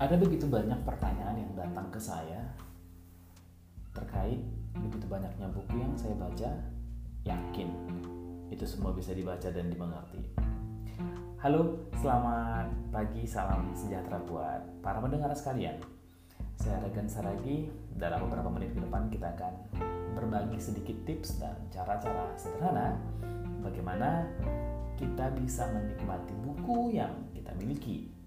Ada begitu banyak pertanyaan yang datang ke saya terkait begitu banyaknya buku yang saya baca, yakin itu semua bisa dibaca dan dimengerti. Halo, selamat pagi, salam sejahtera buat para pendengar sekalian. Saya Regan Saragi, dalam beberapa menit ke depan kita akan berbagi sedikit tips dan cara-cara sederhana bagaimana kita bisa menikmati buku yang kita miliki.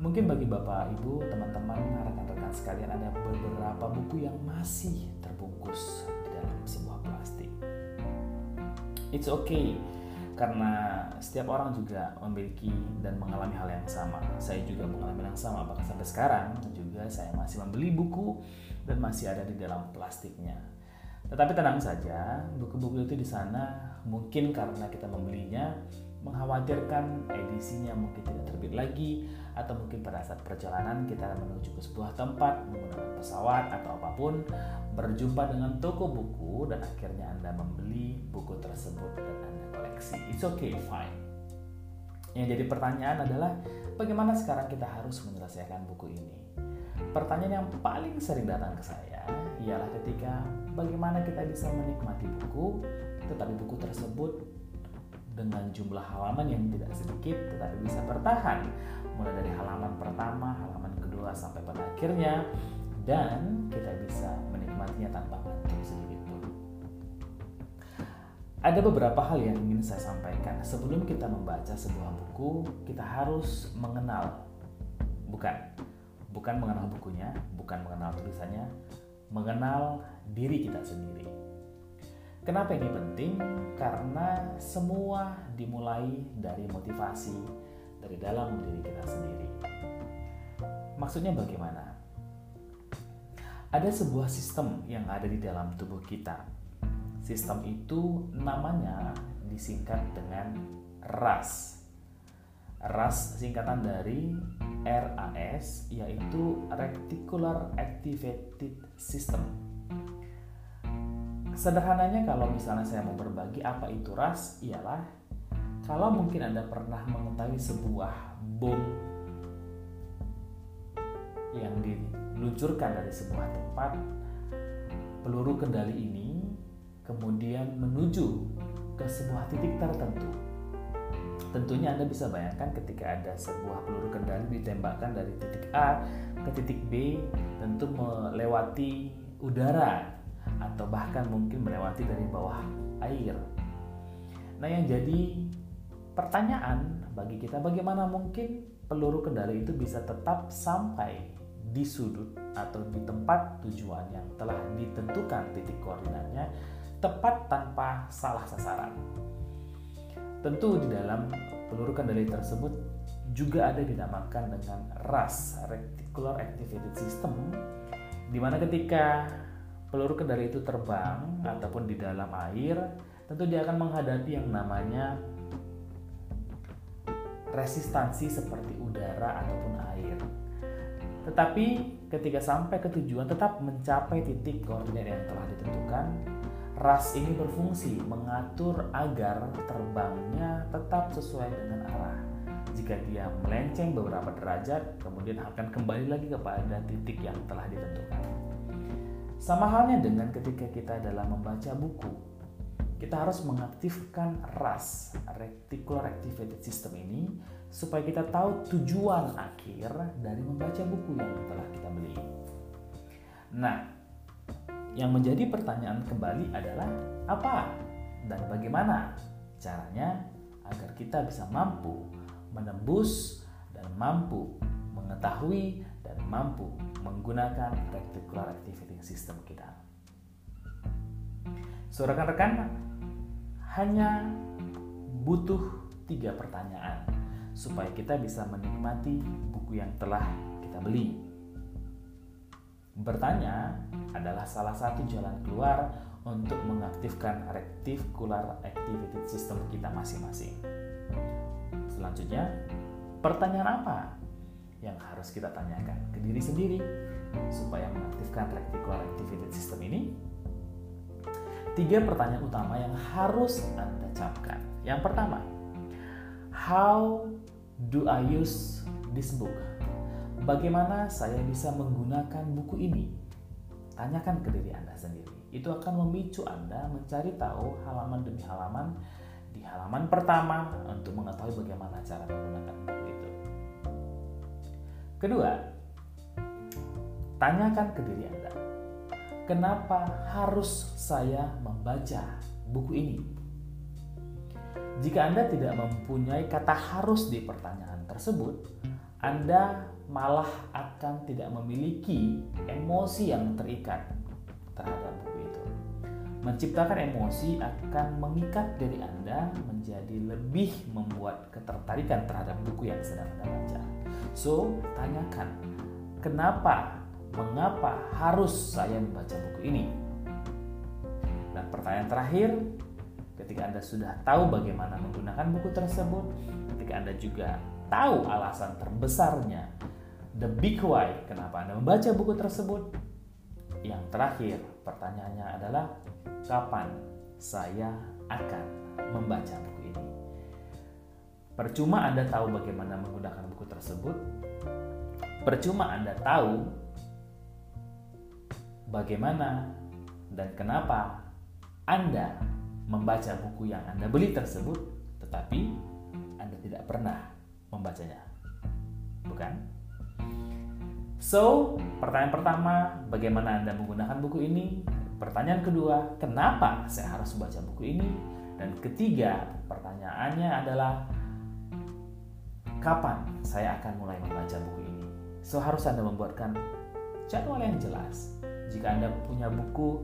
Mungkin bagi Bapak, Ibu, teman-teman, rekan-rekan sekalian ada beberapa buku yang masih terbungkus di dalam sebuah plastik. It's okay karena setiap orang juga memiliki dan mengalami hal yang sama. Saya juga mengalami yang sama bahkan sampai sekarang juga saya masih membeli buku dan masih ada di dalam plastiknya. Tetapi tenang saja, buku-buku itu di sana mungkin karena kita membelinya mengkhawatirkan edisinya mungkin tidak terbit lagi atau mungkin pada saat perjalanan kita menuju ke sebuah tempat menggunakan pesawat atau apa pun berjumpa dengan toko buku dan akhirnya Anda membeli buku tersebut dan Anda koleksi. It's okay, fine. Yang jadi pertanyaan adalah bagaimana sekarang kita harus menyelesaikan buku ini? Pertanyaan yang paling sering datang ke saya ialah ketika bagaimana kita bisa menikmati buku tetapi buku tersebut dengan jumlah halaman yang tidak sedikit tetapi bisa bertahan mulai dari halaman pertama, halaman kedua sampai pada akhirnya dan kita bisa menikmatinya tanpa ngantuk sedikit pun. Ada beberapa hal yang ingin saya sampaikan. Sebelum kita membaca sebuah buku, kita harus mengenal bukan bukan mengenal bukunya, bukan mengenal tulisannya, mengenal diri kita sendiri. Kenapa ini penting? Karena semua dimulai dari motivasi dari dalam diri kita sendiri. Maksudnya bagaimana? Ada sebuah sistem yang ada di dalam tubuh kita. Sistem itu namanya disingkat dengan RAS. RAS singkatan dari RAS yaitu Reticular Activated System Sederhananya kalau misalnya saya mau berbagi apa itu ras ialah kalau mungkin Anda pernah mengetahui sebuah bom yang diluncurkan dari sebuah tempat peluru kendali ini kemudian menuju ke sebuah titik tertentu. Tentunya Anda bisa bayangkan ketika ada sebuah peluru kendali ditembakkan dari titik A ke titik B tentu melewati udara atau bahkan mungkin melewati dari bawah air. Nah, yang jadi pertanyaan bagi kita bagaimana mungkin peluru kendali itu bisa tetap sampai di sudut atau di tempat tujuan yang telah ditentukan titik koordinatnya tepat tanpa salah sasaran. Tentu di dalam peluru kendali tersebut juga ada dinamakan dengan RAS, Reticular Activated System, di mana ketika peluru kendali itu terbang ataupun di dalam air, tentu dia akan menghadapi yang namanya resistansi seperti udara ataupun air. Tetapi ketika sampai ke tujuan tetap mencapai titik koordinat yang telah ditentukan, ras ini berfungsi mengatur agar terbangnya tetap sesuai dengan arah. Jika dia melenceng beberapa derajat, kemudian akan kembali lagi kepada titik yang telah ditentukan. Sama halnya dengan ketika kita dalam membaca buku, kita harus mengaktifkan RAS, Reticular Activated System ini, supaya kita tahu tujuan akhir dari membaca buku yang telah kita beli. Nah, yang menjadi pertanyaan kembali adalah apa dan bagaimana caranya agar kita bisa mampu menembus dan mampu mengetahui dan mampu menggunakan reticular activating system kita. So rekan-rekan hanya butuh tiga pertanyaan supaya kita bisa menikmati buku yang telah kita beli. Bertanya adalah salah satu jalan keluar untuk mengaktifkan reticular activated system kita masing-masing. Selanjutnya, pertanyaan apa yang harus kita tanyakan ke diri sendiri supaya mengaktifkan reticular activated system ini? Tiga pertanyaan utama yang harus Anda capkan. Yang pertama, how do I use this book? bagaimana saya bisa menggunakan buku ini? Tanyakan ke diri Anda sendiri. Itu akan memicu Anda mencari tahu halaman demi halaman di halaman pertama untuk mengetahui bagaimana cara menggunakan buku itu. Kedua, tanyakan ke diri Anda, kenapa harus saya membaca buku ini? Jika Anda tidak mempunyai kata harus di pertanyaan tersebut, Anda malah akan tidak memiliki emosi yang terikat terhadap buku itu. Menciptakan emosi akan mengikat diri Anda menjadi lebih membuat ketertarikan terhadap buku yang sedang Anda baca. So, tanyakan, kenapa, mengapa harus saya membaca buku ini? Dan pertanyaan terakhir, ketika Anda sudah tahu bagaimana menggunakan buku tersebut, ketika Anda juga tahu alasan terbesarnya the big why kenapa Anda membaca buku tersebut. Yang terakhir, pertanyaannya adalah kapan saya akan membaca buku ini. Percuma Anda tahu bagaimana menggunakan buku tersebut, percuma Anda tahu bagaimana dan kenapa Anda membaca buku yang Anda beli tersebut, tetapi Anda tidak pernah membacanya. Bukan? So, pertanyaan pertama, bagaimana Anda menggunakan buku ini? Pertanyaan kedua, kenapa saya harus membaca buku ini? Dan ketiga, pertanyaannya adalah kapan saya akan mulai membaca buku ini? So, harus Anda membuatkan jadwal yang jelas. Jika Anda punya buku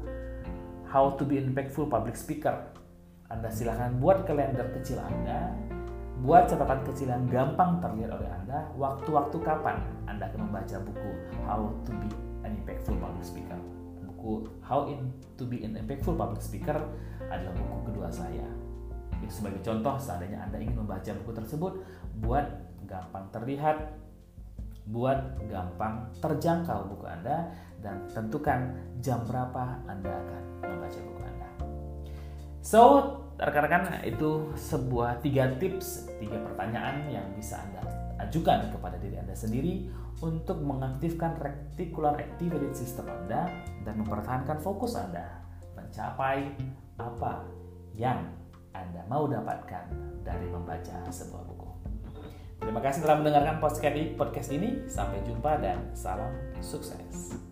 How to be Impactful Public Speaker, Anda silahkan buat kalender kecil Anda Buat catatan kecil yang gampang terlihat oleh Anda, waktu-waktu kapan Anda akan membaca buku How to be an Impactful Public Speaker. Buku How in to be an Impactful Public Speaker adalah buku kedua saya. Itu sebagai contoh, seandainya Anda ingin membaca buku tersebut, buat gampang terlihat, buat gampang terjangkau buku Anda, dan tentukan jam berapa Anda akan membaca buku Anda. So, rekan-rekan itu sebuah tiga tips, tiga pertanyaan yang bisa Anda ajukan kepada diri Anda sendiri untuk mengaktifkan reticular activated system Anda dan mempertahankan fokus Anda mencapai apa yang Anda mau dapatkan dari membaca sebuah buku. Terima kasih telah mendengarkan podcast ini. Sampai jumpa dan salam sukses.